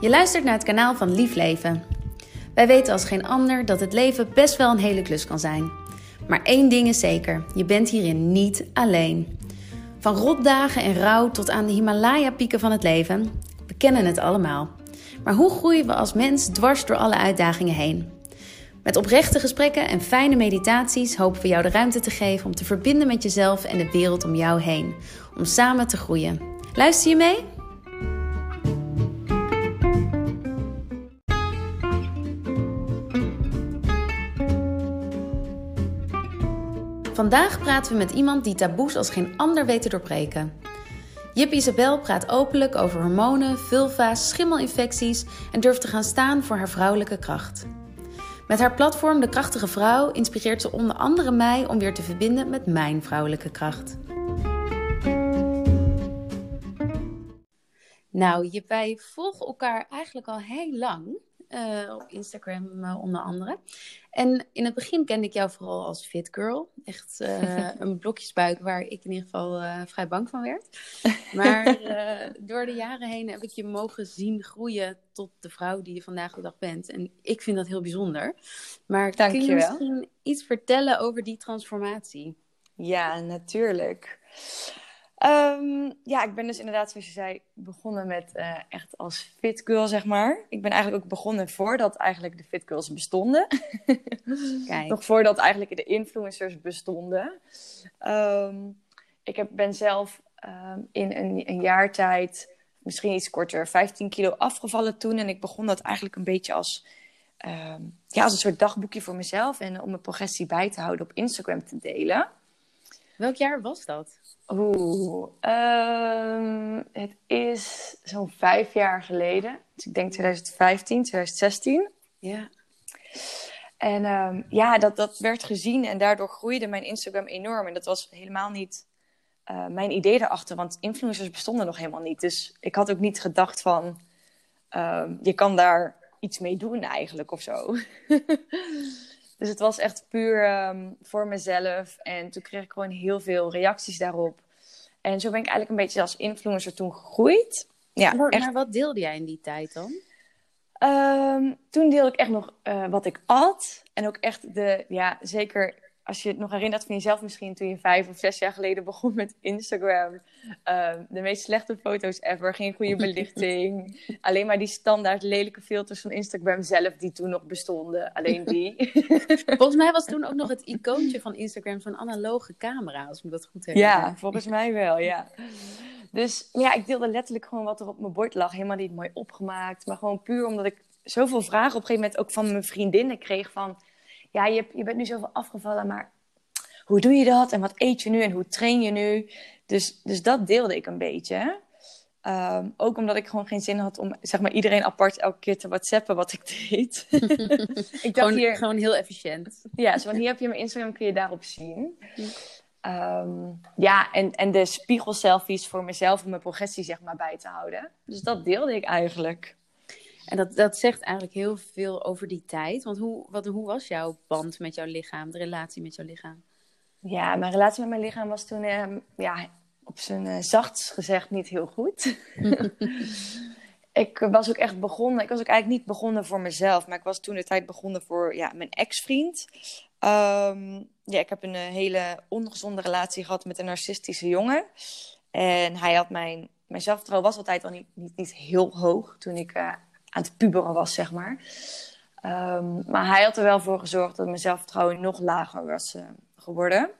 Je luistert naar het kanaal van Lief Leven. Wij weten als geen ander dat het leven best wel een hele klus kan zijn. Maar één ding is zeker: je bent hierin niet alleen. Van rotdagen en rouw tot aan de Himalaya-pieken van het leven, we kennen het allemaal. Maar hoe groeien we als mens dwars door alle uitdagingen heen? Met oprechte gesprekken en fijne meditaties hopen we jou de ruimte te geven om te verbinden met jezelf en de wereld om jou heen. Om samen te groeien. Luister je mee? Vandaag praten we met iemand die taboes als geen ander weet te doorbreken. Jip Isabel praat openlijk over hormonen, vulva's, schimmelinfecties en durft te gaan staan voor haar vrouwelijke kracht. Met haar platform De Krachtige Vrouw inspireert ze onder andere mij om weer te verbinden met mijn vrouwelijke kracht. Nou, Jip, wij volgen elkaar eigenlijk al heel lang. Uh, op Instagram uh, onder andere. En in het begin kende ik jou vooral als fit girl. Echt uh, een blokjesbuik waar ik in ieder geval vrij bang van werd. Maar door de jaren heen heb ik je mogen zien groeien tot de vrouw die je vandaag de dag bent. En ik vind dat heel bijzonder. Maar Dank kun je, je misschien iets vertellen over die transformatie? Ja, natuurlijk. Um, ja, ik ben dus inderdaad, zoals je zei, begonnen met uh, echt als fit girl, zeg maar. Ik ben eigenlijk ook begonnen voordat eigenlijk de fit girls bestonden. Kijk. Nog voordat eigenlijk de influencers bestonden. Um, ik heb, ben zelf um, in een, een jaar tijd, misschien iets korter, 15 kilo afgevallen toen. En ik begon dat eigenlijk een beetje als, ja, als een soort dagboekje voor mezelf. En om mijn progressie bij te houden op Instagram te delen. Welk jaar was dat? Oeh, um, het is zo'n vijf jaar geleden. Dus ik denk 2015, 2016. Ja. En um, ja, dat, dat werd gezien en daardoor groeide mijn Instagram enorm. En dat was helemaal niet uh, mijn idee erachter, want influencers bestonden nog helemaal niet. Dus ik had ook niet gedacht van, um, je kan daar iets mee doen eigenlijk of zo. Dus het was echt puur um, voor mezelf. En toen kreeg ik gewoon heel veel reacties daarop. En zo ben ik eigenlijk een beetje als influencer toen gegroeid. Ja, maar, echt... maar wat deelde jij in die tijd dan? Um, toen deelde ik echt nog uh, wat ik at. En ook echt de, ja, zeker als je het nog herinnert van jezelf misschien toen je vijf of zes jaar geleden begon met Instagram. Uh, de meest slechte foto's ever, geen goede belichting. Alleen maar die standaard lelijke filters van Instagram zelf die toen nog bestonden. Alleen die. volgens mij was toen ook nog het icoontje van Instagram zo'n analoge camera, als ik dat goed heb. Ja, volgens mij wel, ja. Dus ja, ik deelde letterlijk gewoon wat er op mijn bord lag. Helemaal niet mooi opgemaakt. Maar gewoon puur omdat ik zoveel vragen op een gegeven moment ook van mijn vriendinnen kreeg van ja, je, je bent nu zoveel afgevallen, maar hoe doe je dat? En wat eet je nu? En hoe train je nu? Dus, dus dat deelde ik een beetje. Um, ook omdat ik gewoon geen zin had om zeg maar, iedereen apart elke keer te whatsappen wat ik deed. ik dacht gewoon, hier, gewoon heel efficiënt. Ja, zo van hier heb je mijn Instagram, kun je daarop zien. Um, ja, en, en de spiegelselfies voor mezelf om mijn progressie zeg maar, bij te houden. Dus dat deelde ik eigenlijk. En dat, dat zegt eigenlijk heel veel over die tijd. Want hoe, wat, hoe was jouw band met jouw lichaam, de relatie met jouw lichaam? Ja, mijn relatie met mijn lichaam was toen eh, ja, op zijn uh, zachtst gezegd niet heel goed. ik was ook echt begonnen. Ik was ook eigenlijk niet begonnen voor mezelf, maar ik was toen de tijd begonnen voor ja, mijn ex-vriend. Um, ja, ik heb een uh, hele ongezonde relatie gehad met een narcistische jongen. En hij had mijn, mijn zelfvertrouwen was altijd al niet, niet, niet heel hoog toen ik uh, aan het puberen was, zeg maar. Um, maar hij had er wel voor gezorgd dat mijn zelfvertrouwen nog lager was uh, geworden.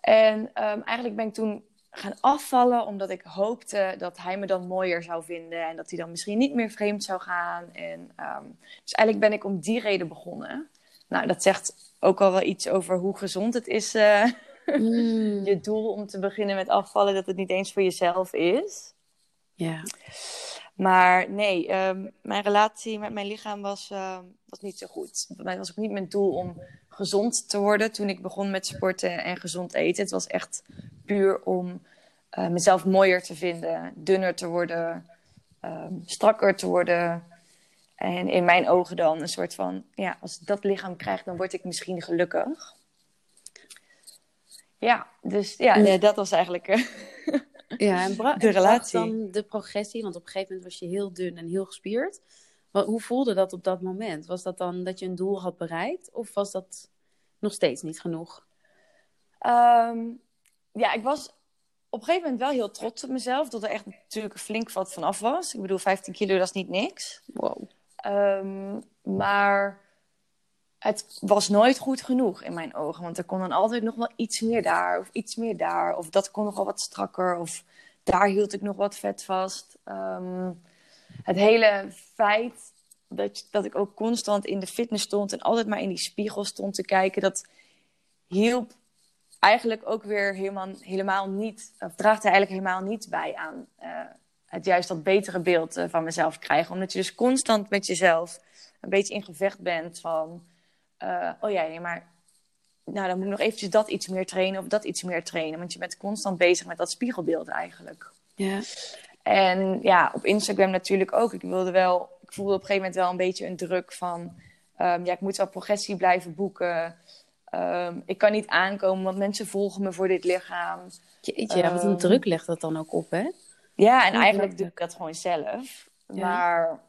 En um, eigenlijk ben ik toen gaan afvallen omdat ik hoopte dat hij me dan mooier zou vinden en dat hij dan misschien niet meer vreemd zou gaan. En, um, dus eigenlijk ben ik om die reden begonnen. Nou, dat zegt ook al wel iets over hoe gezond het is. Uh, mm. je doel om te beginnen met afvallen, dat het niet eens voor jezelf is. Ja. Maar nee, um, mijn relatie met mijn lichaam was, uh, was niet zo goed. Mij was ook niet mijn doel om gezond te worden toen ik begon met sporten en gezond eten. Het was echt puur om uh, mezelf mooier te vinden, dunner te worden, um, strakker te worden. En in mijn ogen dan een soort van, ja, als ik dat lichaam krijg, dan word ik misschien gelukkig. Ja, dus ja, nee, dat was eigenlijk. Ja, en bra- De en relatie. dan de progressie, want op een gegeven moment was je heel dun en heel gespierd. Wat, hoe voelde dat op dat moment? Was dat dan dat je een doel had bereikt? Of was dat nog steeds niet genoeg? Ehm, ja, ik was op een gegeven moment wel heel trots op mezelf. Dat er echt natuurlijk flink wat vanaf was. Ik bedoel, 15 kilo, dat is niet niks. Wow. Ehm, maar het was nooit goed genoeg in mijn ogen. Want er kon dan altijd nog wel iets meer daar. Of iets meer daar. Of dat kon nog wel wat strakker. Of daar hield ik nog wat vet vast. Ehm, het hele feit dat, dat ik ook constant in de fitness stond. En altijd maar in die spiegel stond te kijken. Dat hielp eigenlijk ook weer helemaal, helemaal niet. Of draagt er eigenlijk helemaal niet bij aan. eh, het juist dat betere beeld eh, van mezelf krijgen. Omdat je dus constant met jezelf een beetje in gevecht bent van... eh, oh ja, nee, maar nou, dan moet ik nog eventjes dat iets meer trainen of dat iets meer trainen. Want je bent constant bezig met dat spiegelbeeld eigenlijk. Ja. En ja, op Instagram natuurlijk ook. Ik wilde wel, ik voelde op een gegeven moment wel een beetje een druk van... ehm, ja, ik moet wel progressie blijven boeken. Ehm, ik kan niet aankomen, want mensen volgen me voor dit lichaam. Jeetje, ja, wat een Ehm, druk legt dat dan ook op, hè? Ja, en eigenlijk doe ik dat gewoon zelf. Ja. Maar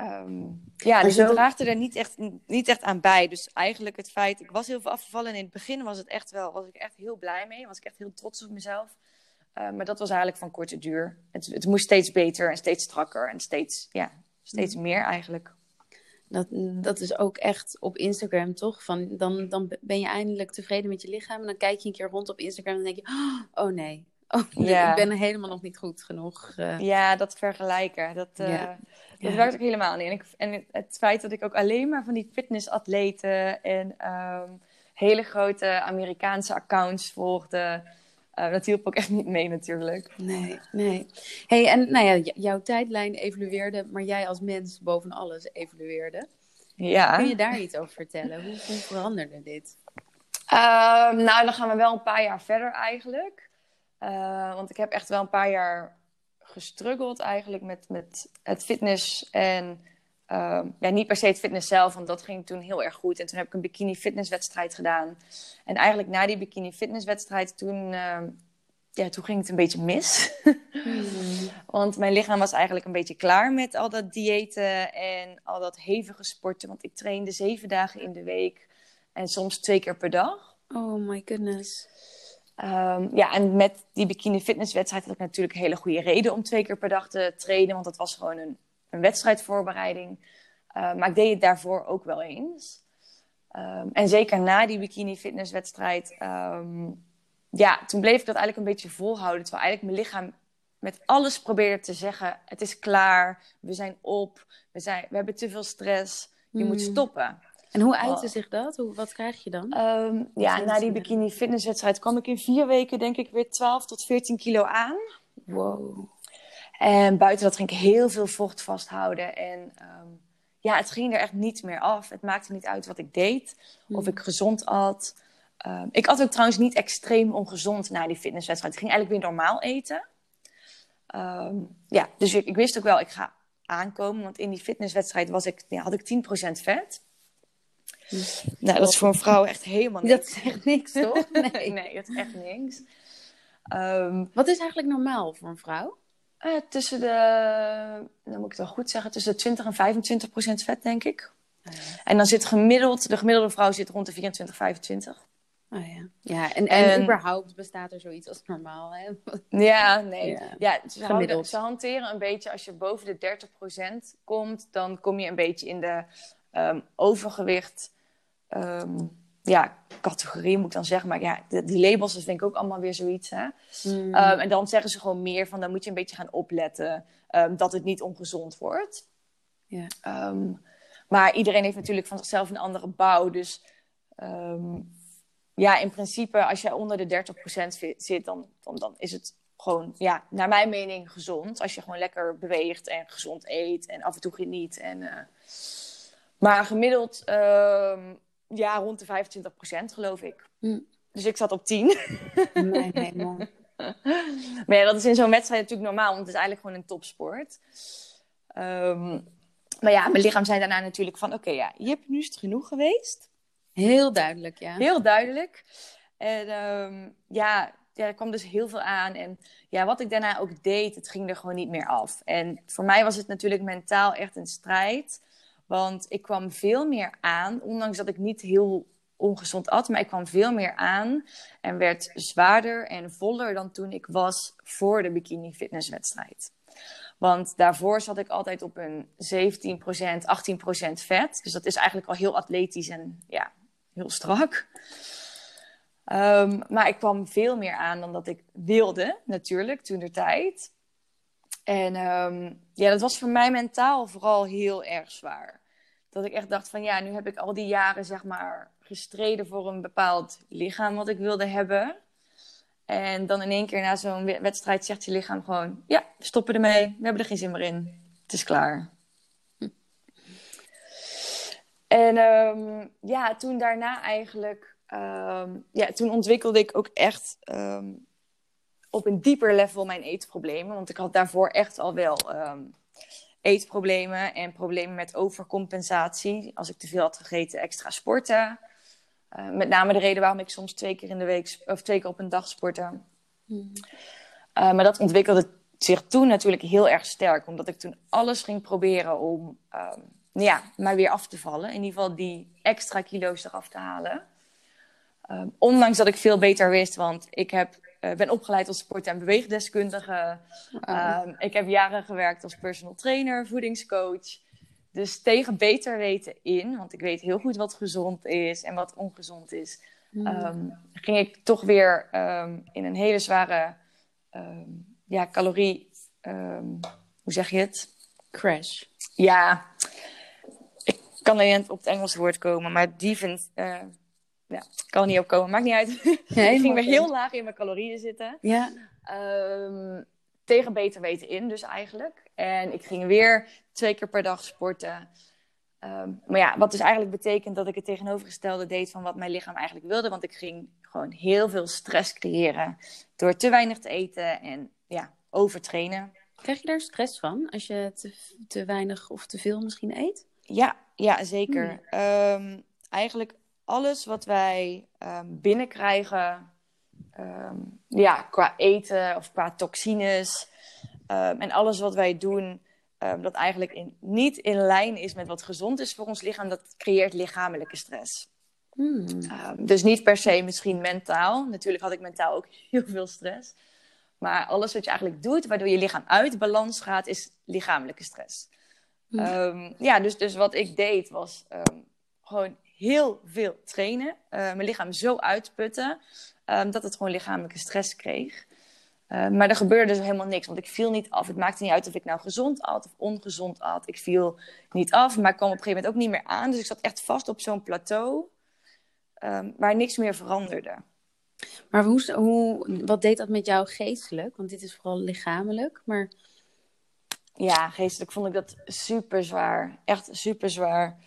ehm, ja, dus zo- het er niet echt, niet echt aan bij. Dus eigenlijk het feit, ik was heel veel afgevallen. En in het begin was het echt wel, was ik echt heel blij mee. Was ik echt heel trots op mezelf. Eh, maar dat was eigenlijk van korte duur. Het, het moest steeds beter en steeds strakker en steeds, ja, steeds Mm. meer eigenlijk. Dat, dat is ook echt op Instagram, toch? Van, dan, dan ben je eindelijk tevreden met je lichaam. En dan kijk je een keer rond op Instagram en dan denk je... Oh nee, oh, nee Ja. ik ben helemaal nog niet goed genoeg. eh. Ja, dat vergelijken. Dat, eh, Ja. Dat Ja. werkt ook helemaal niet. En, ik, en het feit dat ik ook alleen maar van die fitnessatleten en ehm, hele grote Amerikaanse accounts volgde, eh, dat hielp ook echt niet mee natuurlijk. Nee, nee. Hey, en nou ja, jouw tijdlijn evolueerde, maar jij als mens boven alles evolueerde. Ja. Kun je daar iets over vertellen? Hoe, hoe veranderde dit? Ehm, nou, dan gaan we wel een paar jaar verder eigenlijk. Eh, want ik heb echt wel een paar jaar gestruggeld eigenlijk met, met het fitness. En ehm, ja, niet per se het fitness zelf, want dat ging toen heel erg goed. En toen heb ik een bikini fitnesswedstrijd gedaan. En eigenlijk na die bikini fitnesswedstrijd, toen, ehm, ja, toen ging het een beetje mis. Want mijn lichaam was eigenlijk een beetje klaar met al dat diëten en al dat hevige sporten. Want ik trainde zeven dagen in de week en soms twee keer per dag. Oh my goodness. Ehm, ja, en met die bikini fitnesswedstrijd had ik natuurlijk een hele goede reden om twee keer per dag te trainen. Want dat was gewoon een, een wedstrijdvoorbereiding. Eh, maar ik deed het daarvoor ook wel eens. Ehm, en zeker na die bikini fitnesswedstrijd, ehm, ja, toen bleef ik dat eigenlijk een beetje volhouden. Terwijl eigenlijk mijn lichaam met alles probeerde te zeggen: het is klaar, we zijn op, we, zijn, we hebben te veel stress, je moet Hmm. stoppen. En hoe uitte Oh. zich dat? Hoe, wat krijg je dan? Ehm, ja, na die bikini fitnesswedstrijd kwam ik in vier weken denk ik weer 12 tot 14 kilo aan. Wow. En buiten dat ging ik heel veel vocht vasthouden. En ehm, ja, het ging er echt niet meer af. Het maakte niet uit wat ik deed. Of ik gezond at. Ehm, ik at ook trouwens niet extreem ongezond na die fitnesswedstrijd. Ik ging eigenlijk weer normaal eten. Ja, dus ik, ik wist ook wel, ik ga aankomen. Want in die fitnesswedstrijd was ik, ja, had ik 10% vet. Nou, dat is voor een vrouw echt helemaal niks. Dat is echt niks, toch? Nee. nee, dat is echt niks. Ehm, Wat is eigenlijk normaal voor een vrouw? eh, tussen de, dan moet ik het wel goed zeggen, tussen de 20 en 25 procent vet, denk ik. En dan zit gemiddeld, de gemiddelde vrouw zit rond de 24, 25. Oh ja. Ja, en, en, En- überhaupt bestaat er zoiets als normaal, hè? Ja, nee. Ja. Ja, ze, houden- Gemiddeld. ze hanteren een beetje, als je boven de 30 procent komt, dan kom je een beetje in de ehm, overgewicht ehm, ja, categorie, moet ik dan zeggen. Maar ja, die labels, dat vind ik ook allemaal weer zoiets, hè. Mm. Ehm, en dan zeggen ze gewoon meer van, dan moet je een beetje gaan opletten ehm, dat het niet ongezond wordt. Ja. Ehm, maar iedereen heeft natuurlijk van zichzelf een andere bouw. Dus ja, in principe, als jij onder de 30% zi- zit, dan, dan, dan is het gewoon, ja, naar mijn mening gezond. Als je gewoon lekker beweegt en gezond eet en af en toe geniet. En, eh, maar gemiddeld, ja, rond de 25% geloof ik. Mm. Dus ik zat op 10. Mijn hemel. Maar ja, dat is in zo'n wedstrijd natuurlijk normaal, want het is eigenlijk gewoon een topsport. Ehm, maar ja, mijn lichaam zei daarna natuurlijk van, oké, ja, je hebt nu is het genoeg geweest. Heel duidelijk, ja. Heel duidelijk. En ehm, ja, ja, er kwam dus heel veel aan. En ja, wat ik daarna ook deed, het ging er gewoon niet meer af. En voor mij was het natuurlijk mentaal echt een strijd. Want ik kwam veel meer aan, ondanks dat ik niet heel ongezond at, maar ik kwam veel meer aan en werd zwaarder en voller dan toen ik was voor de bikini fitnesswedstrijd. Want daarvoor zat ik altijd op een 17%, 18% vet. Dus dat is eigenlijk al heel atletisch en ja, heel strak. Um, maar ik kwam veel meer aan dan dat ik wilde, natuurlijk, toen de tijd. En um, ja, dat was voor mij mentaal vooral heel erg zwaar. Dat ik echt dacht van ja, nu heb ik al die jaren zeg maar gestreden voor een bepaald lichaam wat ik wilde hebben. En dan in één keer na zo'n wedstrijd zegt je lichaam gewoon: Ja, stoppen ermee. We hebben er geen zin meer in. Het is klaar. En um, ja, toen daarna eigenlijk, um, ja, toen ontwikkelde ik ook echt um, op een dieper level mijn eetproblemen. Want ik had daarvoor echt al wel eetproblemen en problemen met overcompensatie. Als ik te veel had gegeten, extra sporten. Uh, met name de reden waarom ik soms twee keer in de week of twee keer op een dag sportte. Mm. Uh, maar dat ontwikkelde zich toen natuurlijk heel erg sterk, omdat ik toen alles ging proberen om um, ja, maar weer af te vallen. In ieder geval die extra kilo's eraf te halen. Um, ondanks dat ik veel beter wist, want ik heb, uh, ben opgeleid als sport- en beweegdeskundige. Wow. Um, ik heb jaren gewerkt als personal trainer, voedingscoach. Dus tegen beter weten in, want ik weet heel goed wat gezond is en wat ongezond is, mm. um, ging ik toch weer um, in een hele zware ja, calorie. hoe zeg je het? Crash. Ja, ik kan alleen op het Engelse woord komen, maar die vindt. Uh, ja, kan er niet op komen, maakt niet uit. Nee, ik ging weer heel laag in mijn calorieën zitten. Ja. tegen beter weten in, dus eigenlijk. En ik ging weer twee keer per dag sporten. Um, maar ja, wat dus eigenlijk betekent dat ik het tegenovergestelde deed van wat mijn lichaam eigenlijk wilde. Want ik ging gewoon heel veel stress creëren door te weinig te eten en ja, overtrainen. Krijg je daar stress van als je te, te weinig of te veel misschien eet? Ja, ja zeker. Hmm. Um, eigenlijk alles wat wij um, binnenkrijgen, ja, qua eten of qua toxines en alles wat wij doen dat eigenlijk in, niet in lijn is met wat gezond is voor ons lichaam, dat creëert lichamelijke stress. Hmm. Dus niet per se misschien mentaal. Natuurlijk had ik mentaal ook heel veel stress. Maar alles wat je eigenlijk doet, waardoor je lichaam uit balans gaat, is lichamelijke stress. Hmm. Ja, dus, dus wat ik deed was gewoon heel veel trainen. Uh, mijn lichaam zo uitputten dat het gewoon lichamelijke stress kreeg. Uh, maar er gebeurde dus helemaal niks, want ik viel niet af. Het maakte niet uit of ik nou gezond at of ongezond at. Ik viel niet af, maar ik kwam op een gegeven moment ook niet meer aan. Dus ik zat echt vast op zo'n plateau um, waar niks meer veranderde. Maar hoe, hoe, wat deed dat met jou geestelijk? Want dit is vooral lichamelijk, maar... Ja, geestelijk vond ik dat super zwaar. Echt super zwaar.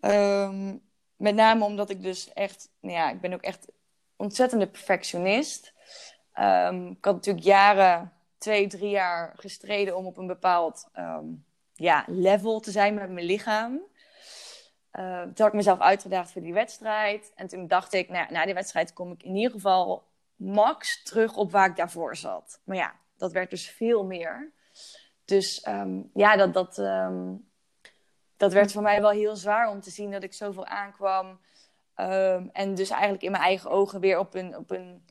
Um, met name omdat ik dus echt... Nou ja, ik ben ook echt ontzettende perfectionist... Um, ik had natuurlijk jaren, twee, drie jaar gestreden om op een bepaald um, ja, level te zijn met mijn lichaam. Uh, toen had ik mezelf uitgedaagd voor die wedstrijd. En toen dacht ik, nou, na die wedstrijd kom ik in ieder geval max terug op waar ik daarvoor zat. Maar ja, dat werd dus veel meer. Dus ja, dat, dat, dat werd voor mij wel heel zwaar om te zien dat ik zoveel aankwam. en dus eigenlijk in mijn eigen ogen weer op een, op een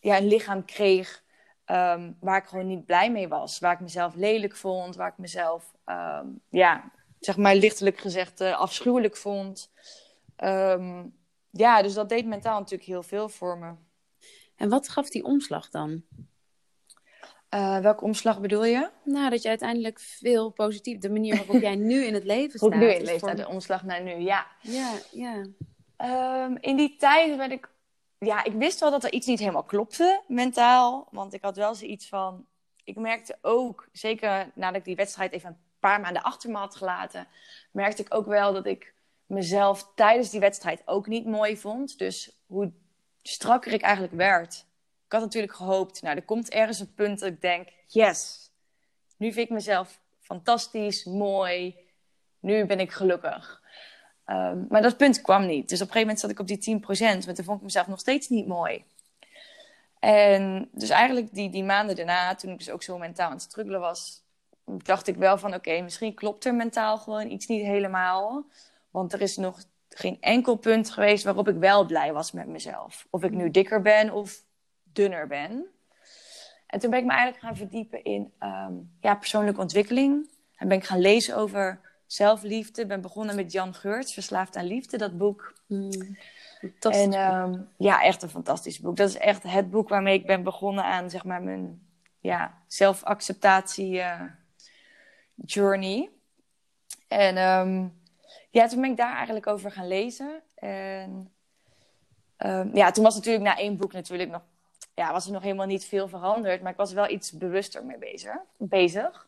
ja, een lichaam kreeg um, waar ik gewoon niet blij mee was. Waar ik mezelf lelijk vond, waar ik mezelf, um, ja, zeg maar lichtelijk gezegd, uh, afschuwelijk vond. Ja, dus dat deed mentaal natuurlijk heel veel voor me. En wat gaf die omslag dan? Uh, welke omslag bedoel je? Nou, dat je uiteindelijk veel positief, de manier waarop jij nu in het leven staat. Hoe nu in het leven staat, de omslag naar nu, ja. Ja, ja. Um, in die tijd werd ik ja, ik wist wel dat er iets niet helemaal klopte mentaal. Want ik had wel zoiets van. Ik merkte ook, zeker nadat ik die wedstrijd even een paar maanden achter me had gelaten, merkte ik ook wel dat ik mezelf tijdens die wedstrijd ook niet mooi vond. Dus hoe strakker ik eigenlijk werd. Ik had natuurlijk gehoopt, nou, er komt ergens een punt dat ik denk: yes, nu vind ik mezelf fantastisch, mooi. Nu ben ik gelukkig. Um, maar dat punt kwam niet. Dus op een gegeven moment zat ik op die 10%, maar toen vond ik mezelf nog steeds niet mooi. En dus eigenlijk die, die maanden daarna, toen ik dus ook zo mentaal aan het struggelen was, dacht ik wel van oké, misschien klopt er mentaal gewoon iets niet helemaal. Want er is nog geen enkel punt geweest waarop ik wel blij was met mezelf. Of ik nu dikker ben of dunner ben. En toen ben ik me eigenlijk gaan verdiepen in um, ja, persoonlijke ontwikkeling. En ben ik gaan lezen over zelfliefde. Ben begonnen met Jan Geurts, Verslaafd aan Liefde, dat boek. Mm, en um, ja, echt een fantastisch boek. Dat is echt het boek waarmee ik ben begonnen aan zeg maar, mijn ja, zelfacceptatie uh, journey. En um, ja, toen ben ik daar eigenlijk over gaan lezen. En ja, toen was natuurlijk na één boek natuurlijk nog ja, was er nog helemaal niet veel veranderd. Maar ik was wel iets bewuster mee bezig. bezig.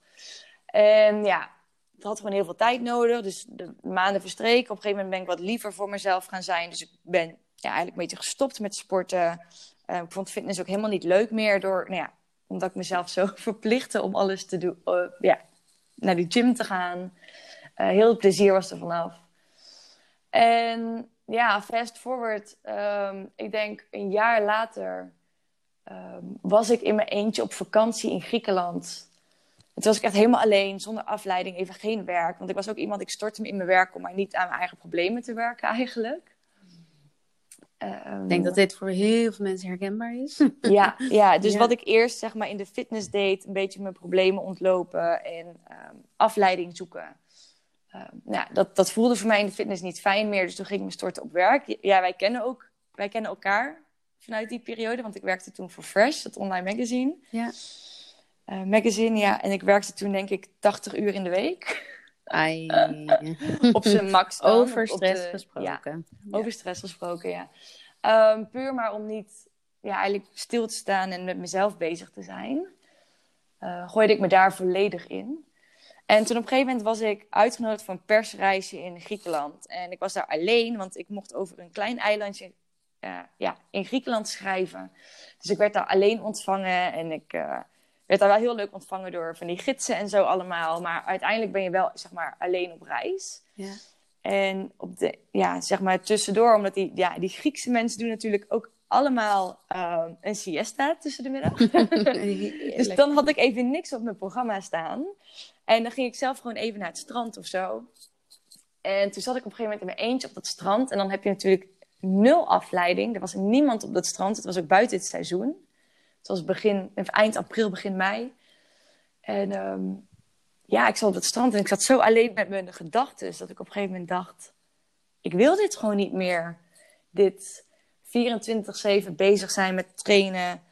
En ja, het had gewoon heel veel tijd nodig. Dus de maanden verstreken. Op een gegeven moment ben ik wat liever voor mezelf gaan zijn. Dus ik ben ja, eigenlijk een beetje gestopt met sporten. Uh, ik vond fitness ook helemaal niet leuk meer. Door, nou ja, omdat ik mezelf zo verplichtte om alles te doen. Uh, ja, naar die gym te gaan. Uh, heel plezier was er vanaf. En ja, fast forward. Um, ik denk een jaar later Ehm, was ik in mijn eentje op vakantie in Griekenland. Toen was ik echt helemaal alleen, zonder afleiding, even geen werk. Want ik was ook iemand, ik stortte me in mijn werk om maar niet aan mijn eigen problemen te werken eigenlijk. ik denk dat dit voor heel veel mensen herkenbaar is. Ja, ja dus wat ik eerst zeg maar in de fitness deed, een beetje mijn problemen ontlopen en um, afleiding zoeken. Um, nou, dat, dat voelde voor mij in de fitness niet fijn meer, dus toen ging ik me storten op werk. Ja, wij kennen ook, wij kennen elkaar vanuit die periode. Want ik werkte toen voor Fresh, dat online magazine. Ja. Uh, magazine, ja. En ik werkte toen denk ik 80 uur in de week. Ai. op zijn max. Over stress gesproken. Ja, over stress gesproken, ja. Um, puur maar om niet ja, eigenlijk stil te staan en met mezelf bezig te zijn. Uh, gooide ik me daar volledig in. En toen op een gegeven moment was ik uitgenodigd voor een persreisje in Griekenland. En ik was daar alleen, want ik mocht over een klein eilandje uh, ja, in Griekenland schrijven. Dus ik werd daar alleen ontvangen en ik uh, werd daar wel heel leuk ontvangen door van die gidsen en zo allemaal. Maar uiteindelijk ben je wel, zeg maar, alleen op reis. Ja. En op de, ja, zeg maar tussendoor, omdat die, ja, die Griekse mensen doen natuurlijk ook allemaal uh, een siesta tussen de middag. dus dan had ik even niks op mijn programma staan. En dan ging ik zelf gewoon even naar het strand of zo. En toen zat ik op een gegeven moment in mijn eentje op dat strand. En dan heb je natuurlijk nul afleiding. Er was niemand op dat strand. Het was ook buiten het seizoen. Het was begin, eind april, begin mei. En um, ja, ik zat op het strand en ik zat zo alleen met mijn gedachten. Dat ik op een gegeven moment dacht: ik wil dit gewoon niet meer. Dit 24-7 bezig zijn met trainen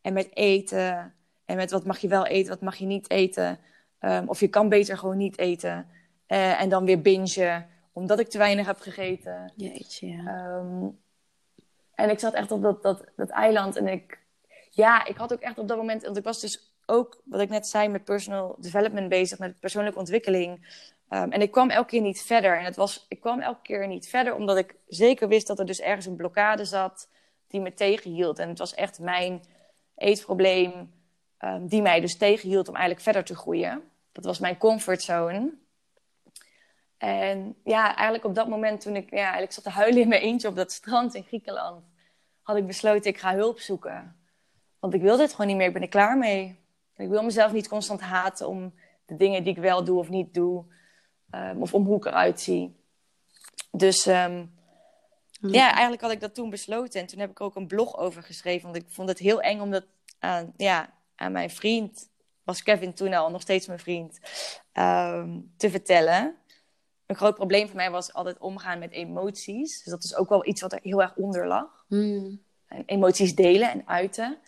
en met eten. En met wat mag je wel eten, wat mag je niet eten. Um, of je kan beter gewoon niet eten. Uh, en dan weer bingen omdat ik te weinig heb gegeten. Jeetje, ja. Um, en ik zat echt op dat, dat, dat eiland en ik... Ja, ik had ook echt op dat moment... Want ik was dus ook, wat ik net zei, met personal development bezig. Met persoonlijke ontwikkeling. Um, en ik kwam elke keer niet verder. En het was, ik kwam elke keer niet verder omdat ik zeker wist dat er dus ergens een blokkade zat die me tegenhield. En het was echt mijn eetprobleem um, die mij dus tegenhield om eigenlijk verder te groeien. Dat was mijn comfortzone. En ja, eigenlijk op dat moment toen ik, ja, eigenlijk zat te huilen in mijn eentje op dat strand in Griekenland, had ik besloten, ik ga hulp zoeken. Want ik wil dit gewoon niet meer, ik ben er klaar mee. ik wil mezelf niet constant haten om de dingen die ik wel doe of niet doe. Um, of om hoe ik eruit zie. Dus um, ja, eigenlijk had ik dat toen besloten. En toen heb ik ook een blog over geschreven. Want ik vond het heel eng om dat aan, ja, aan mijn vriend, was Kevin toen al, nog steeds mijn vriend, um, te vertellen een groot probleem voor mij was altijd omgaan met emoties. Dus dat is ook wel iets wat er heel erg onder lag. Hmm. En emoties delen en uiten.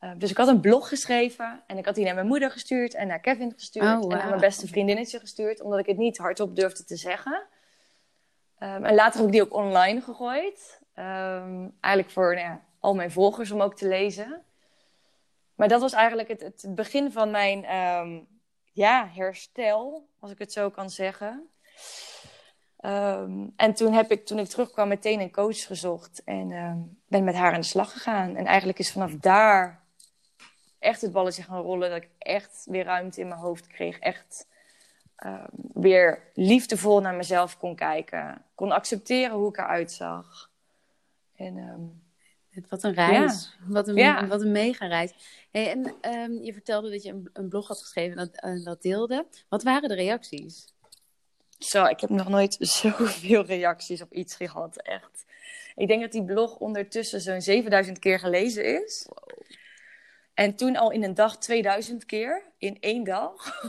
Uh, dus ik had een blog geschreven en ik had die naar mijn moeder gestuurd en naar Kevin gestuurd oh, en naar mijn beste vriendinnetje gestuurd, omdat ik het niet hardop durfde te zeggen. Um, en later heb ik die ook online gegooid. Um, eigenlijk voor nou ja, al mijn volgers om ook te lezen. Maar dat was eigenlijk het, het begin van mijn um, ja, herstel, als ik het zo kan zeggen. Um, en toen heb ik, toen ik terugkwam, meteen een coach gezocht en um, ben met haar aan de slag gegaan. En eigenlijk is vanaf daar echt het balletje gaan rollen. Dat ik echt weer ruimte in mijn hoofd kreeg. Echt um, weer liefdevol naar mezelf kon kijken. Kon accepteren hoe ik eruit zag. En Wat een reis. Wat, een, wat een mega reis. Hey, en ehm, je vertelde dat je een, een blog had geschreven en dat, uh, dat deelde. Wat waren de reacties? Zo, ik heb nog nooit zoveel reacties op iets gehad, echt. Ik denk dat die blog ondertussen zo'n 7000 keer gelezen is. En toen al in een dag 2000 keer, in één dag.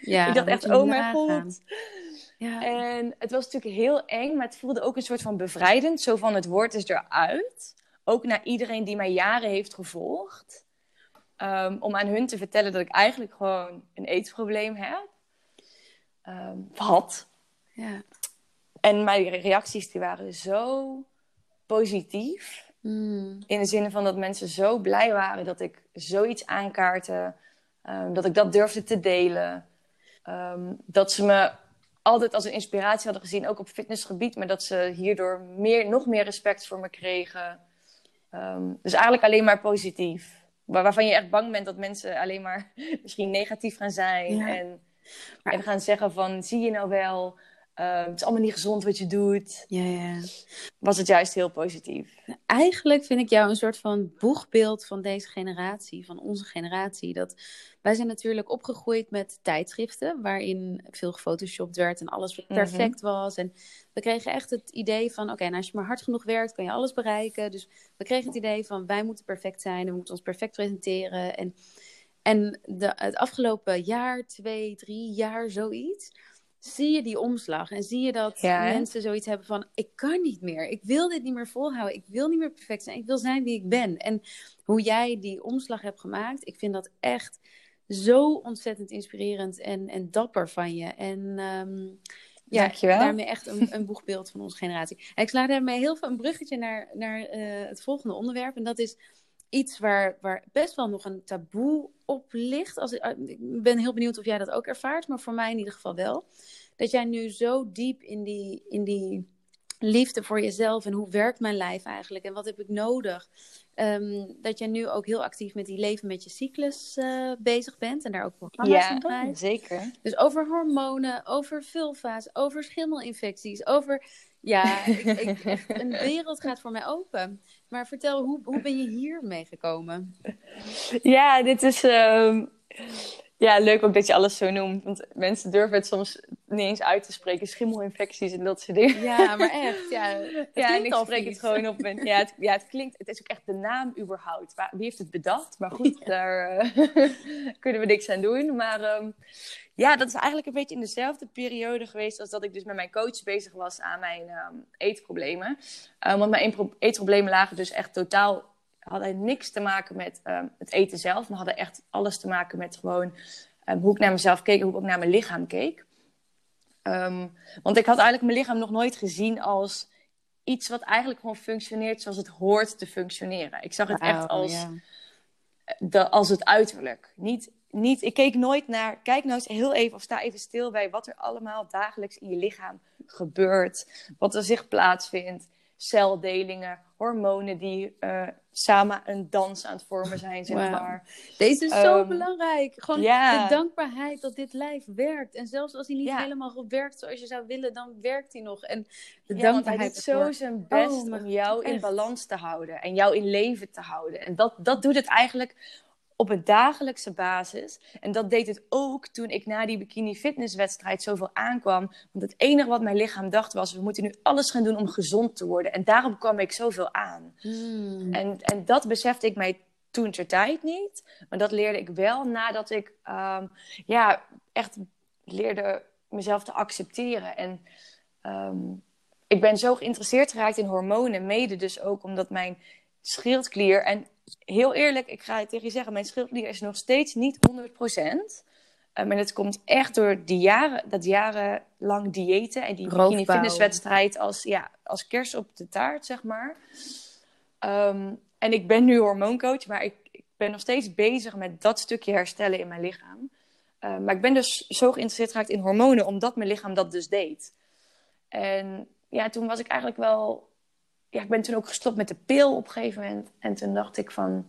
Ja, ik dacht echt, oh mijn god. Ja. En het was natuurlijk heel eng, maar het voelde ook een soort van bevrijdend. Zo van het woord is eruit. Ook naar iedereen die mij jaren heeft gevolgd. Um, om aan hun te vertellen dat ik eigenlijk gewoon een eetprobleem heb. Um, had. Ja. En mijn reacties die waren zo positief. Mm. In de zin van dat mensen zo blij waren dat ik zoiets aankaartte. Um, dat ik dat durfde te delen. dat ze me altijd als een inspiratie hadden gezien, ook op fitnessgebied, maar dat ze hierdoor meer, nog meer respect voor me kregen. Um, dus eigenlijk alleen maar positief. Waar, waarvan je echt bang bent dat mensen alleen maar misschien negatief gaan zijn. En, en gaan zeggen van, zie je nou wel, uh, het is allemaal niet gezond wat je doet. Ja, ja. Was het juist heel positief. Eigenlijk vind ik jou een soort van boegbeeld van deze generatie, van onze generatie. Dat wij zijn natuurlijk opgegroeid met tijdschriften waarin veel gefotoshopt werd en alles mhm. perfect was. En we kregen echt het idee van, oké, nou als je maar hard genoeg werkt, kan je alles bereiken. Dus we kregen het idee van, wij moeten perfect zijn, we moeten ons perfect presenteren. En, en de, het afgelopen jaar, twee, drie jaar, zoiets zie je die omslag en zie je dat mensen zoiets hebben van: ik kan niet meer, ik wil dit niet meer volhouden, ik wil niet meer perfect zijn, ik wil zijn wie ik ben. En hoe jij die omslag hebt gemaakt, ik vind dat echt zo ontzettend inspirerend en, en dapper van je. En um, ja, Dankjewel. daarmee echt een, een boegbeeld van onze generatie. En ik sla daarmee heel veel een bruggetje naar, naar uh, het volgende onderwerp. En dat is iets waar, waar best wel nog een taboe op ligt. Als, ik ben heel benieuwd of jij dat ook ervaart, maar voor mij in ieder geval wel. Dat jij nu zo diep in die, in die liefde voor jezelf en hoe werkt mijn lijf eigenlijk en wat heb ik nodig. Um, dat jij nu ook heel actief met die leven met je cyclus uh, bezig bent en daar ook programma's ja, draait. zeker. Dus over hormonen, over vulva's, over schimmelinfecties, over... Ja, ik, ik, een wereld gaat voor mij open. Maar vertel, hoe, hoe ben je hier meegekomen? Ja, dit is... Um ja, leuk ook dat je alles zo noemt. Want mensen durven het soms niet eens uit te spreken. Schimmelinfecties en dat soort dingen. Ja, maar echt. Ja, ja en ik spreek het gewoon op. Ja, het, ja, het klinkt... Het is ook echt de naam überhaupt. Wie heeft het bedacht? Maar goed, daar uh, kunnen we niks aan doen. Maar um, ja, dat is eigenlijk een beetje in dezelfde periode geweest... als dat ik dus met mijn coach bezig was aan mijn um, eetproblemen. Um, want mijn eetproblemen lagen dus echt totaal hadden niks te maken met um, het eten zelf, maar hadden echt alles te maken met gewoon um, hoe ik naar mezelf keek hoe ik ook naar mijn lichaam keek. Um, want ik had eigenlijk mijn lichaam nog nooit gezien als iets wat eigenlijk gewoon functioneert zoals het hoort te functioneren. Ik zag het echt als, de, als het uiterlijk. Niet, niet, ik keek nooit naar, kijk nou eens heel even of sta even stil bij wat er allemaal dagelijks in je lichaam gebeurt, wat er zich plaatsvindt celdelingen, hormonen die uh, samen een dans aan het vormen zijn, zeg maar. Deze is zo ehm, belangrijk. Gewoon de dankbaarheid dat dit lijf werkt. En zelfs als hij niet helemaal werkt zoals je zou willen, dan werkt hij nog. En de ja, dankbaarheid. hij doet zo zijn best oh, om jou in balans te houden en jou in leven te houden. En dat, dat doet het eigenlijk op een dagelijkse basis. En dat deed het ook toen ik na die bikini fitnesswedstrijd zoveel aankwam. Want het enige wat mijn lichaam dacht was, we moeten nu alles gaan doen om gezond te worden. En daarom kwam ik zoveel aan. Hmm. En, en dat besefte ik mij toen ter tijd niet. Maar dat leerde ik wel nadat ik um, ja, echt leerde mezelf te accepteren. En um, ik ben zo geïnteresseerd geraakt in hormonen. Mede dus ook omdat mijn schildklier... En heel eerlijk, ik ga het tegen je zeggen, mijn schildklier is nog steeds niet 100%. Um, en het komt echt door die jaren, dat jarenlang diëten en die bikini fitnesswedstrijd als, ja, als kers op de taart, zeg maar. Um, en ik ben nu hormooncoach, maar ik, ik, ben nog steeds bezig met dat stukje herstellen in mijn lichaam. Um, maar ik ben dus zo geïnteresseerd geraakt in hormonen, omdat mijn lichaam dat dus deed. En ja, toen was ik eigenlijk wel ja, ik ben toen ook gestopt met de pil op een gegeven moment. En toen dacht ik van...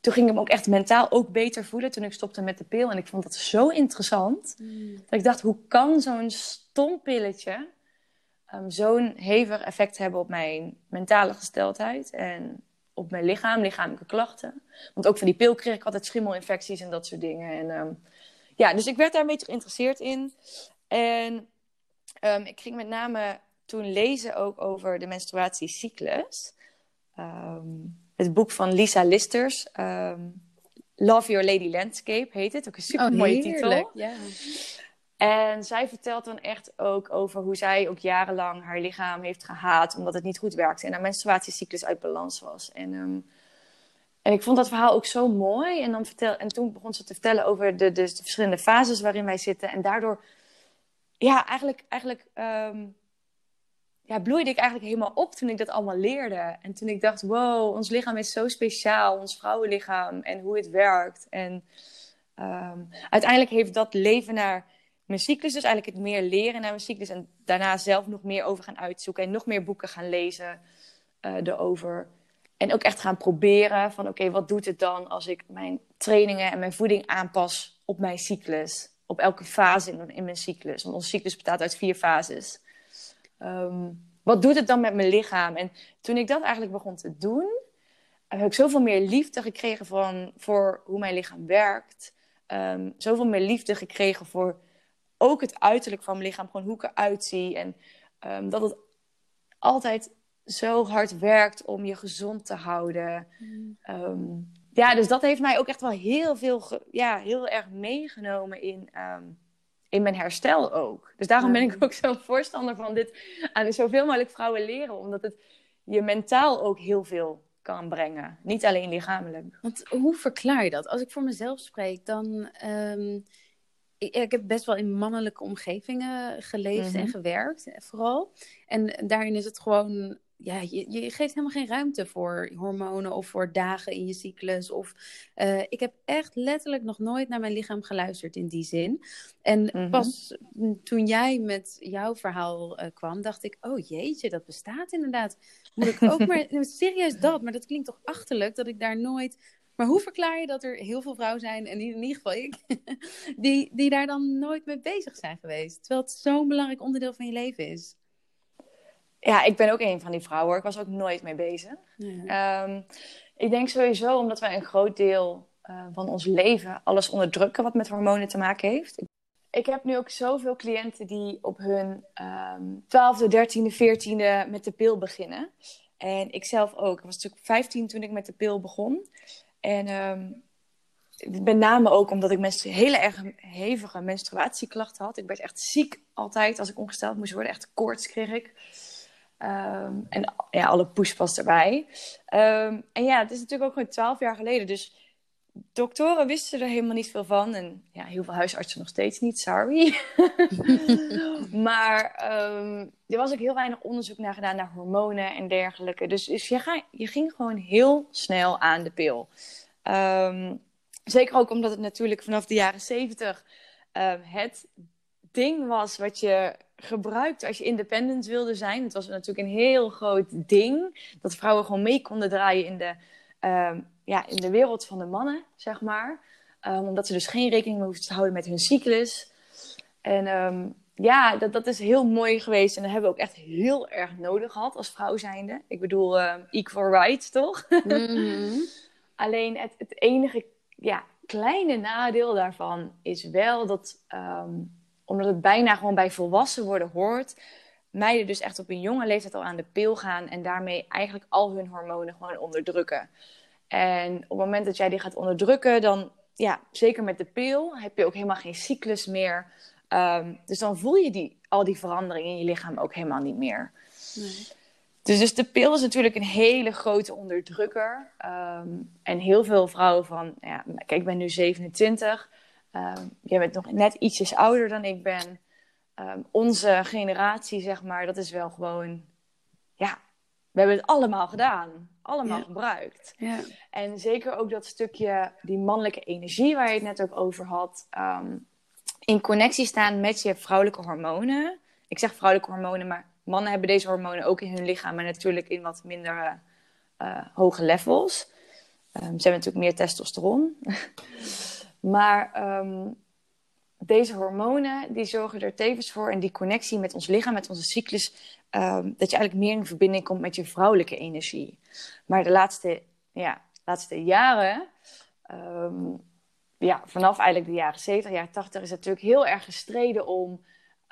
Toen ging ik me ook echt mentaal ook beter voelen toen ik stopte met de pil. En ik vond dat zo interessant. Mm. Dat ik dacht, hoe kan zo'n stom pilletje... Um, zo'n hevig effect hebben op mijn mentale gesteldheid. En op mijn lichaam, lichamelijke klachten. Want ook van die pil kreeg ik altijd schimmelinfecties en dat soort dingen. En ehm, ja, dus ik werd daar een beetje geïnteresseerd in. En um, ik ging met name toen lezen ook over de menstruatiecyclus. Um, het boek van Lisa Listers. Love Your Lady Landscape heet het. Ook een super mooie oh, titel. Ja. En zij vertelt dan echt ook over hoe zij ook jarenlang haar lichaam heeft gehaat omdat het niet goed werkte en haar menstruatiecyclus uit balans was. En, um, en ik vond dat verhaal ook zo mooi. En, dan vertel, en toen begon ze te vertellen over de, de, de verschillende fases waarin wij zitten. En daardoor, ja, eigenlijk, eigenlijk um, ja, bloeide ik eigenlijk helemaal op toen ik dat allemaal leerde. En toen ik dacht, wow, ons lichaam is zo speciaal, ons vrouwenlichaam en hoe het werkt. En um, uiteindelijk heeft dat leven naar mijn cyclus dus eigenlijk het meer leren naar mijn cyclus. En daarna zelf nog meer over gaan uitzoeken. En nog meer boeken gaan lezen uh, erover. En ook echt gaan proberen van oké, wat doet het dan als ik mijn trainingen en mijn voeding aanpas op mijn cyclus? Op elke fase in mijn cyclus. Want onze cyclus bestaat uit vier fases. Um, wat doet het dan met mijn lichaam? En toen ik dat eigenlijk begon te doen, heb ik zoveel meer liefde gekregen van, voor hoe mijn lichaam werkt. Um, zoveel meer liefde gekregen voor ook het uiterlijk van mijn lichaam, gewoon hoe ik eruit zie. En um, dat het altijd zo hard werkt om je gezond te houden. Mm. Um, ja, dus dat heeft mij ook echt wel heel veel, ja, heel erg meegenomen in, um, in mijn herstel ook. Dus daarom ben ik ook zo'n voorstander van dit aan zoveel mogelijk vrouwen leren, omdat het je mentaal ook heel veel kan brengen. Niet alleen lichamelijk. Want hoe verklaar je dat? Als ik voor mezelf spreek, dan ik, ik, heb best wel in mannelijke omgevingen geleefd en mhm. gewerkt, vooral. En daarin is het gewoon, ja, je, je geeft helemaal geen ruimte voor hormonen of voor dagen in je cyclus. Of, uh, ik heb echt letterlijk nog nooit naar mijn lichaam geluisterd in die zin. En mhm. pas toen jij met jouw verhaal uh, kwam, dacht ik, oh jeetje, dat bestaat inderdaad. Moet ik ook maar, serieus dat, maar dat klinkt toch achterlijk dat ik daar nooit maar hoe verklaar je dat er heel veel vrouwen zijn, en in ieder geval ik, die, die daar dan nooit mee bezig zijn geweest? Terwijl het zo'n belangrijk onderdeel van je leven is. Ja, ik ben ook een van die vrouwen. Ik was ook nooit mee bezig. Ehm, ik denk sowieso omdat wij een groot deel uh, van ons leven alles onderdrukken wat met hormonen te maken heeft. Ik heb nu ook zoveel cliënten die op hun um, 12e, 13e, 14e met de pil beginnen. En ik zelf ook. Ik was natuurlijk 15 toen ik met de pil begon. En um, met name ook omdat ik mensen hele erg hevige menstruatieklachten had. Ik werd echt ziek altijd als ik ongesteld moest worden. Echt koorts kreeg ik. Um, en ja, alle pushpas erbij. Um, en ja, het is natuurlijk ook gewoon twaalf jaar geleden. Dus doktoren wisten er helemaal niet veel van. En ja, heel veel huisartsen nog steeds niet, sorry. maar um, er was ook heel weinig onderzoek naar gedaan naar hormonen en dergelijke. Dus, dus je, ga, je ging gewoon heel snel aan de pil. Zeker ook omdat het natuurlijk vanaf de jaren zeventig um, het ding was wat je gebruikte als je independent wilde zijn. Het was natuurlijk een heel groot ding. Dat vrouwen gewoon mee konden draaien in de ja, in de wereld van de mannen, zeg maar. Um, omdat ze dus geen rekening meer hoeven te houden met hun cyclus. En um, ja, dat, dat is heel mooi geweest. En dat hebben we ook echt heel erg nodig gehad als vrouw zijnde. Ik bedoel, uh, equal rights, toch? Mm Alleen het, het enige ja, kleine nadeel daarvan is wel dat... Um, omdat het bijna gewoon bij volwassen worden hoort... meiden dus echt op een jonge leeftijd al aan de pil gaan... en daarmee eigenlijk al hun hormonen gewoon onderdrukken. En op het moment dat jij die gaat onderdrukken, dan, ja, zeker met de pil, heb je ook helemaal geen cyclus meer. Um, dus dan voel je die, al die veranderingen in je lichaam ook helemaal niet meer. Nee. Dus, dus de pil is natuurlijk een hele grote onderdrukker. Um, en heel veel vrouwen van, ja, kijk, ik ben nu 27. Um, ehm, jij bent nog net ietsjes ouder dan ik ben. onze generatie, zeg maar, dat is wel gewoon, ja, we hebben het allemaal gedaan allemaal gebruikt. Ja. En zeker ook dat stukje, die mannelijke energie waar je het net ook over had, um, in connectie staan met je vrouwelijke hormonen. Ik zeg vrouwelijke hormonen, maar mannen hebben deze hormonen ook in hun lichaam, maar natuurlijk in wat minder uh, hoge levels. Um, ze hebben natuurlijk meer testosteron. maar um, deze hormonen die zorgen er tevens voor en die connectie met ons lichaam, met onze cyclus, ehm, dat je eigenlijk meer in verbinding komt met je vrouwelijke energie. Maar de laatste, ja, laatste jaren, ehm, ja, vanaf eigenlijk de jaren 70, jaren 80, is natuurlijk heel erg gestreden om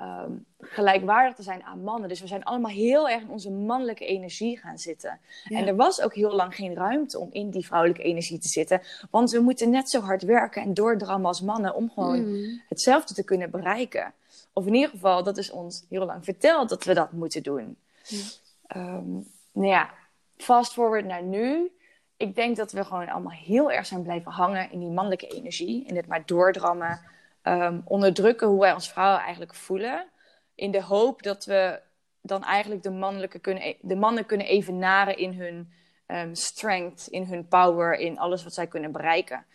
Ehm, gelijkwaardig te zijn aan mannen. Dus we zijn allemaal heel erg in onze mannelijke energie gaan zitten. En er was ook heel lang geen ruimte om in die vrouwelijke energie te zitten. Want we moeten net zo hard werken en doordrammen als mannen om gewoon mm. hetzelfde te kunnen bereiken. Of in ieder geval, dat is ons heel lang verteld dat we dat moeten doen. Ehm, nou ja, fast forward naar nu. Ik denk dat we gewoon allemaal heel erg zijn blijven hangen in die mannelijke energie. In het maar doordrammen um, onderdrukken hoe wij ons vrouwen eigenlijk voelen. In de hoop dat we dan eigenlijk de, mannelijke kunnen, e-, de mannen kunnen evenaren in hun um, strength, in hun power, in alles wat zij kunnen bereiken.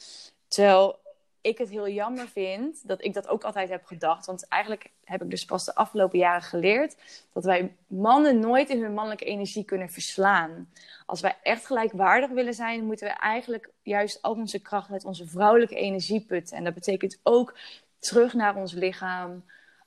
Terwijl ik het heel jammer vind dat ik dat ook altijd heb gedacht. Want eigenlijk heb ik dus pas de afgelopen jaren geleerd dat wij mannen nooit in hun mannelijke energie kunnen verslaan. Als wij echt gelijkwaardig willen zijn, moeten we eigenlijk juist al onze kracht uit onze vrouwelijke energie putten. En dat betekent ook terug naar ons lichaam.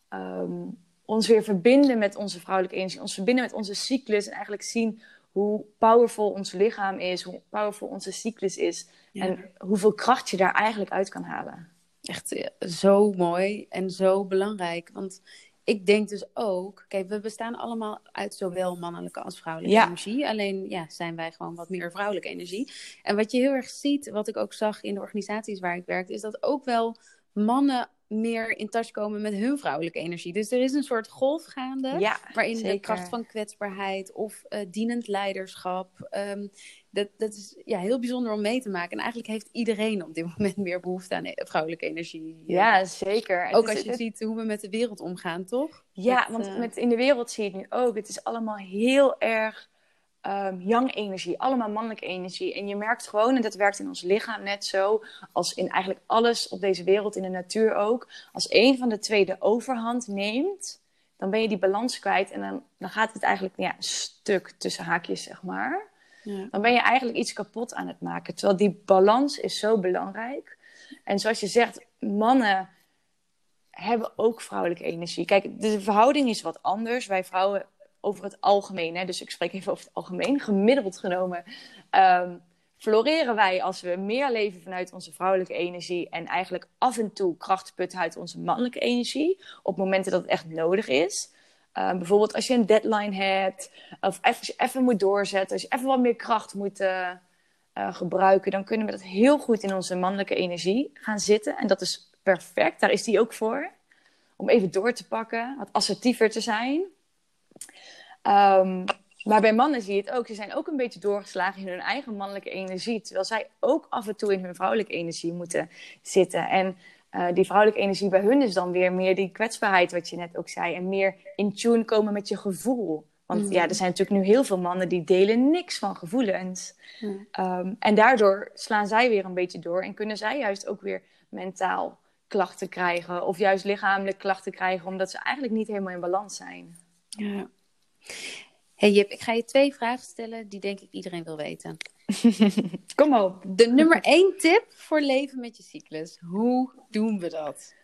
Ehm, ons weer verbinden met onze vrouwelijke energie. Ons verbinden met onze cyclus. En eigenlijk zien hoe powerful ons lichaam is. Hoe powerful onze cyclus is. En hoeveel kracht je daar eigenlijk uit kan halen. Echt eh, zo mooi en zo belangrijk. Want ik denk dus ook, kijk, we bestaan allemaal uit zowel mannelijke als vrouwelijke energie. Alleen ja, zijn wij gewoon wat meer vrouwelijke energie. En wat je heel erg ziet, wat ik ook zag in de organisaties waar ik werkte, is dat ook wel mannen meer in touch komen met hun vrouwelijke energie. Dus er is een soort golf gaande, waarin de kracht van kwetsbaarheid of uh, dienend leiderschap, ehm, dat, dat is ja, heel bijzonder om mee te maken. En eigenlijk heeft iedereen op dit moment meer behoefte aan e-, vrouwelijke energie. Ja, zeker. Ook als je ziet hoe we met de wereld omgaan, toch? Ja, want uh... met, in de wereld zie je het nu ook. Het is allemaal heel erg um, yang energie, allemaal mannelijke energie. En je merkt gewoon, en dat werkt in ons lichaam net zo, als in eigenlijk alles op deze wereld, in de natuur ook, als een van de twee de overhand neemt, dan ben je die balans kwijt en dan, dan gaat het eigenlijk ja, stuk tussen haakjes, zeg maar. Ja. Dan ben je eigenlijk iets kapot aan het maken. Terwijl die balans is zo belangrijk. En zoals je zegt, mannen hebben ook vrouwelijke energie. Kijk, de verhouding is wat anders. Wij vrouwen over het algemeen, hè, dus ik spreek even over het algemeen, gemiddeld genomen, um, floreren wij als we meer leven vanuit onze vrouwelijke energie en eigenlijk af en toe kracht putten uit onze mannelijke energie op momenten dat het echt nodig is. Um, bijvoorbeeld als je een deadline hebt, of als je even moet doorzetten, als je even wat meer kracht moet uh, uh, gebruiken, dan kunnen we dat heel goed in onze mannelijke energie gaan zitten. En dat is perfect, daar is die ook voor. Om even door te pakken, wat assertiever te zijn. Um, maar bij mannen zie je het ook. Ze zijn ook een beetje doorgeslagen in hun eigen mannelijke energie. Terwijl zij ook af en toe in hun vrouwelijke energie moeten zitten. En uh, die vrouwelijke energie bij hun is dan weer meer die kwetsbaarheid, wat je net ook zei. En meer in tune komen met je gevoel. Want mm. ja, er zijn natuurlijk nu heel veel mannen die delen niks van gevoelens. Mm. Um, en daardoor slaan zij weer een beetje door. En kunnen zij juist ook weer mentaal klachten krijgen. Of juist lichamelijk klachten krijgen. Omdat ze eigenlijk niet helemaal in balans zijn. Ja. Hey Jip, ik ga je twee vragen stellen die denk ik iedereen wil weten. Kom op. De nummer één tip voor leven met je cyclus. Hoe doen we dat?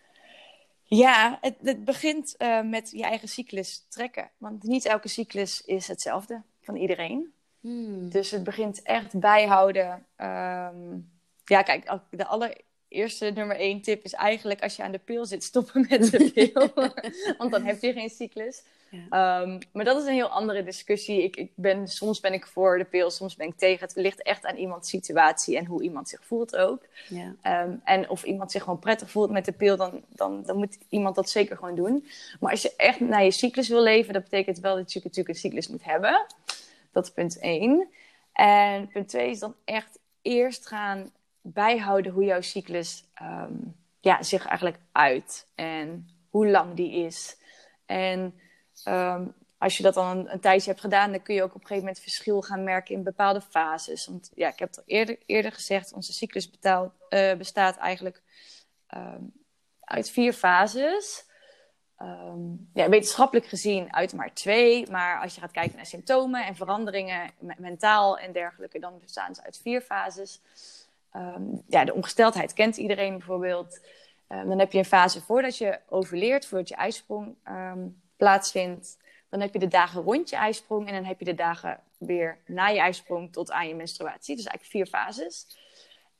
Ja, het, het begint uh, met je eigen cyclus trekken. Want niet elke cyclus is hetzelfde van iedereen. Hmm. Dus het begint echt bijhouden. Um, ja, kijk, de allereerste nummer één tip is eigenlijk als je aan de pil zit, stoppen met de pil. Want dan heb je geen cyclus. Ehm, maar dat is een heel andere discussie. Ik, ik, ben, soms ben ik voor de pil, soms ben ik tegen. Het ligt echt aan iemands situatie en hoe iemand zich voelt ook. Ja. Um, en of iemand zich gewoon prettig voelt met de pil, dan, dan, dan moet iemand dat zeker gewoon doen. Maar als je echt naar je cyclus wil leven, dat betekent wel dat je natuurlijk een cyclus moet hebben. Dat is punt één. En punt twee is dan echt eerst gaan bijhouden hoe jouw cyclus um, ja, zich eigenlijk uit. En hoe lang die is. En Um, als je dat dan een, tijdje hebt gedaan, dan kun je ook op een gegeven moment verschil gaan merken in bepaalde fases. Want ja, ik heb het eerder, eerder gezegd, onze cyclus betaalt, uh, bestaat eigenlijk um, uit vier fases. Um, ja, wetenschappelijk gezien uit maar twee. Maar als je gaat kijken naar symptomen en veranderingen, mentaal en dergelijke, dan bestaan ze uit vier fases. ja, de ongesteldheid kent iedereen bijvoorbeeld. Ehm, dan heb je een fase voordat je overleert, voordat je ijsprong ehm, plaatsvindt. Dan heb je de dagen rond je ijsprong en dan heb je de dagen weer na je ijsprong tot aan je menstruatie. Dus eigenlijk vier fases.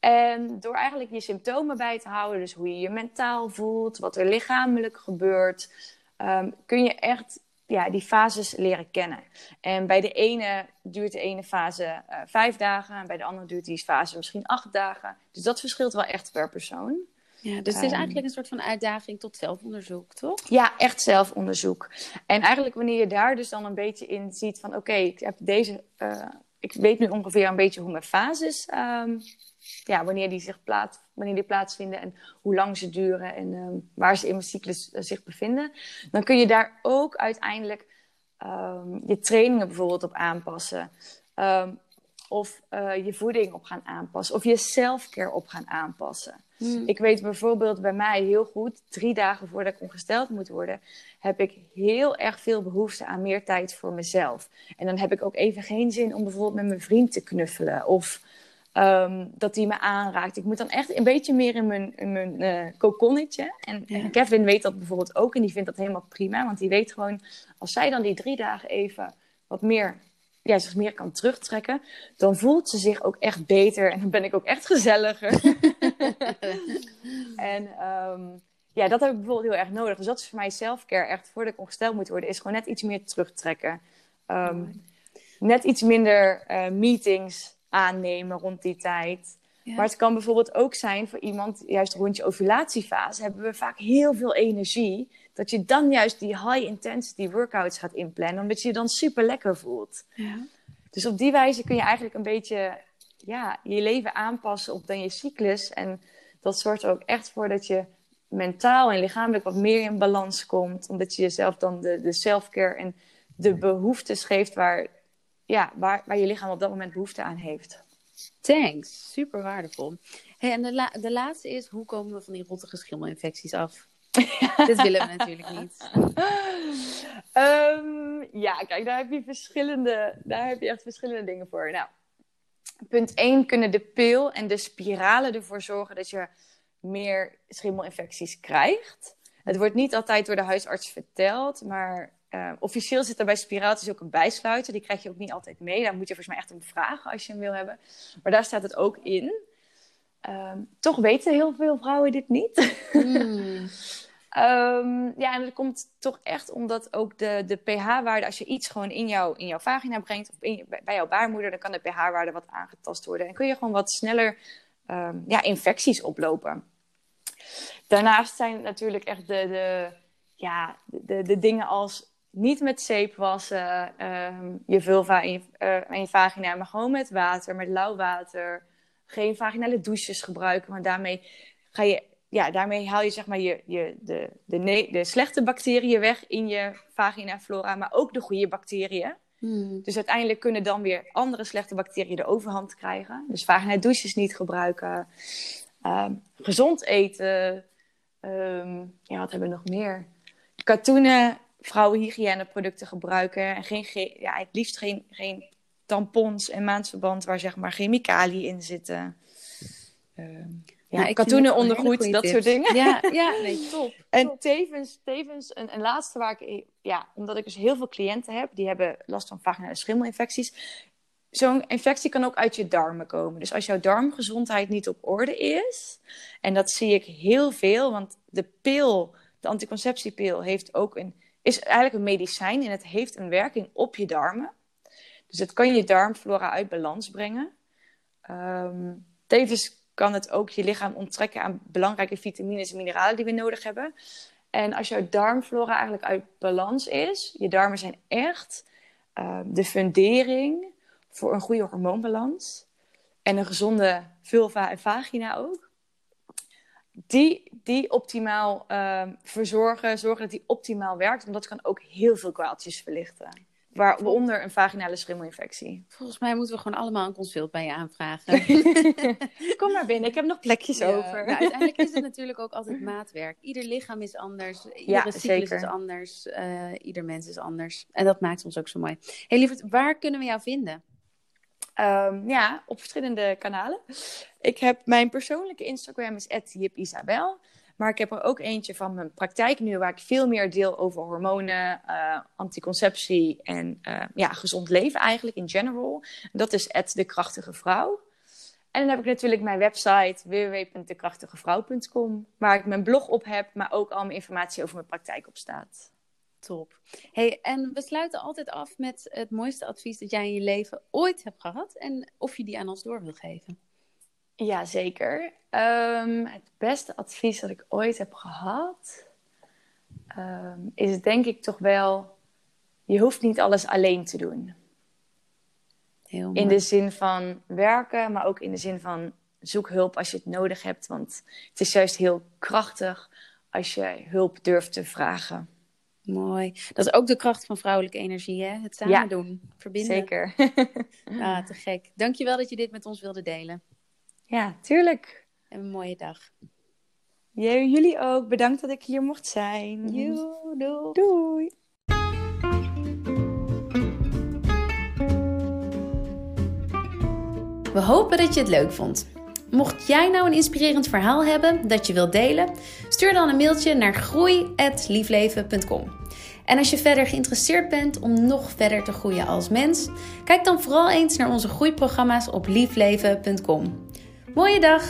En door eigenlijk je symptomen bij te houden, dus hoe je je mentaal voelt, wat er lichamelijk gebeurt, ehm, kun je echt ja, die fases leren kennen. En bij de ene duurt de ene fase uh, vijf dagen en bij de andere duurt die fase misschien acht dagen. Dus dat verschilt wel echt per persoon. Ja, dus het is eigenlijk een soort van uitdaging tot zelfonderzoek, toch? Ja, echt zelfonderzoek. En eigenlijk wanneer je daar dus dan een beetje in ziet van... oké, ik heb deze... Uh, ik weet nu ongeveer een beetje hoe mijn fases... Um, ja, wanneer die, zich plaats, wanneer die plaatsvinden en hoe lang ze duren... en um, waar ze in mijn cyclus uh, zich bevinden. Dan kun je daar ook uiteindelijk um, je trainingen bijvoorbeeld op aanpassen. Of uh, je voeding op gaan aanpassen. Of je selfcare op gaan aanpassen. Hmm. Ik weet bijvoorbeeld bij mij heel goed, drie dagen voordat ik ongesteld moet worden, heb ik heel erg veel behoefte aan meer tijd voor mezelf. En dan heb ik ook even geen zin om bijvoorbeeld met mijn vriend te knuffelen of um, dat hij me aanraakt. Ik moet dan echt een beetje meer in mijn, in mijn uh, kokonnetje. En, ja. en, Kevin weet dat bijvoorbeeld ook en die vindt dat helemaal prima, want die weet gewoon, als zij dan die drie dagen even wat meer ja, zich meer kan terugtrekken, dan voelt ze zich ook echt beter en dan ben ik ook echt gezelliger. en um, ja, dat heb ik bijvoorbeeld heel erg nodig. Dus dat is voor mij selfcare echt voordat ik ongesteld moet worden, is gewoon net iets meer terugtrekken. Um, net iets minder uh, meetings aannemen rond die tijd. Ja. Maar het kan bijvoorbeeld ook zijn voor iemand, juist rond je ovulatiefase, hebben we vaak heel veel energie. Dat je dan juist die high intensity workouts gaat inplannen, omdat je je dan super lekker voelt. Ja. Dus op die wijze kun je eigenlijk een beetje ja, je leven aanpassen op dan je cyclus. En dat zorgt er ook echt voor dat je mentaal en lichamelijk wat meer in balans komt. Omdat je jezelf dan de, de self-care en de behoeftes geeft waar, ja, waar, waar je lichaam op dat moment behoefte aan heeft. Thanks, super waardevol. Hey, en de, la de laatste is, hoe komen we van die rottige schimmelinfecties af? Dit willen we natuurlijk niet. Um, ja, kijk, daar heb je verschillende, daar heb je echt verschillende dingen voor. Nou, punt 1 kunnen de pil en de spiralen ervoor zorgen dat je meer schimmelinfecties krijgt. Het wordt niet altijd door de huisarts verteld, maar uh, officieel zit er bij spiraaltjes ook een bijsluiter. Die krijg je ook niet altijd mee. Daar moet je volgens mij echt om vragen als je hem wil hebben. Maar daar staat het ook in. Um, toch weten heel veel vrouwen dit niet. Mm. um, ja, en dat komt toch echt omdat ook de, de pH-waarde, als je iets gewoon in, jou, in jouw vagina brengt, of bij jouw baarmoeder, dan kan de pH-waarde wat aangetast worden. En kun je gewoon wat sneller um, ja, infecties oplopen. Daarnaast zijn natuurlijk echt de, de, ja, de, de dingen als niet met zeep wassen, um, je vulva en je, en je vagina, maar gewoon met water, met lauw water. Geen vaginale douches gebruiken, want daarmee, ga je, ja, daarmee haal je, zeg maar, je, je, de, de, de slechte bacteriën weg in je vaginaflora, maar ook de goede bacteriën. Hmm. Dus uiteindelijk kunnen dan weer andere slechte bacteriën de overhand krijgen. Dus vagina douches niet gebruiken. Um, gezond eten. Um, ja, wat hebben we nog meer? Katoenen vrouwenhygiëneproducten gebruiken. En geen, ja, het liefst geen, geen tampons en maandverband waar zeg maar chemicaliën in zitten. Uh, ja, katoenen ondergoed, dat soort dingen. Ja, ja nee, top. en tevens, tevens een, een laatste waar ik, ja, omdat ik dus heel veel cliënten heb, die hebben last van vaginale schimmelinfecties. Zo'n infectie kan ook uit je darmen komen. Dus als jouw darmgezondheid niet op orde is, en dat zie ik heel veel, want de pil, de anticonceptiepil, heeft ook een is eigenlijk een medicijn en het heeft een werking op je darmen. Dus het kan je darmflora uit balans brengen. Um, tevens kan het ook je lichaam onttrekken aan belangrijke vitamines en mineralen die we nodig hebben. En als jouw darmflora eigenlijk uit balans is, je darmen zijn echt uh, de fundering voor een goede hormoonbalans en een gezonde vulva en vagina ook die, die optimaal uh, verzorgen, zorgen dat die optimaal werkt. Want dat kan ook heel veel kwaaltjes verlichten. Waaronder een vaginale schimmelinfectie. Volgens mij moeten we gewoon allemaal een consult bij je aanvragen. Kom maar binnen, ik heb nog plekjes over. Nou, uiteindelijk is het natuurlijk ook altijd maatwerk. Ieder lichaam is anders, iedere ja, cyclus is anders, uh, ieder mens is anders. En dat maakt ons ook zo mooi. Hey lieverd, waar kunnen we jou vinden? Um, ja, op verschillende kanalen. Ik heb mijn persoonlijke Instagram is @jipisabel. Maar ik heb er ook eentje van mijn praktijk nu, waar ik veel meer deel over hormonen, uh, anticonceptie en uh, ja, gezond leven eigenlijk in general. Dat is de krachtige vrouw. En dan heb ik natuurlijk mijn website www.dekrachtigevrouw.com, waar ik mijn blog op heb, maar ook al mijn informatie over mijn praktijk op staat. Top. Hey, en we sluiten altijd af met het mooiste advies dat jij in je leven ooit hebt gehad en of je die aan ons door wil geven. Ja, zeker. Um, het beste advies dat ik ooit heb gehad um, is denk ik toch wel: je hoeft niet alles alleen te doen. Heel. In de zin van werken, maar ook in de zin van zoek hulp als je het nodig hebt. Want het is juist heel krachtig als je hulp durft te vragen. Mooi. Dat is ook de kracht van vrouwelijke energie, hè? Het samen ja, doen, verbinden. Zeker. ah, te gek. Dankjewel dat je dit met ons wilde delen. Ja, tuurlijk. En een mooie dag. jullie ook. Bedankt dat ik hier mocht zijn. doei. Doei. We hopen dat je het leuk vond. Mocht jij nou een inspirerend verhaal hebben dat je wilt delen, stuur dan een mailtje naar groei@liefleven.com. En als je verder geïnteresseerd bent om nog verder te groeien als mens, kijk dan vooral eens naar onze groeiprogramma's op liefleven.com. Mooie dag!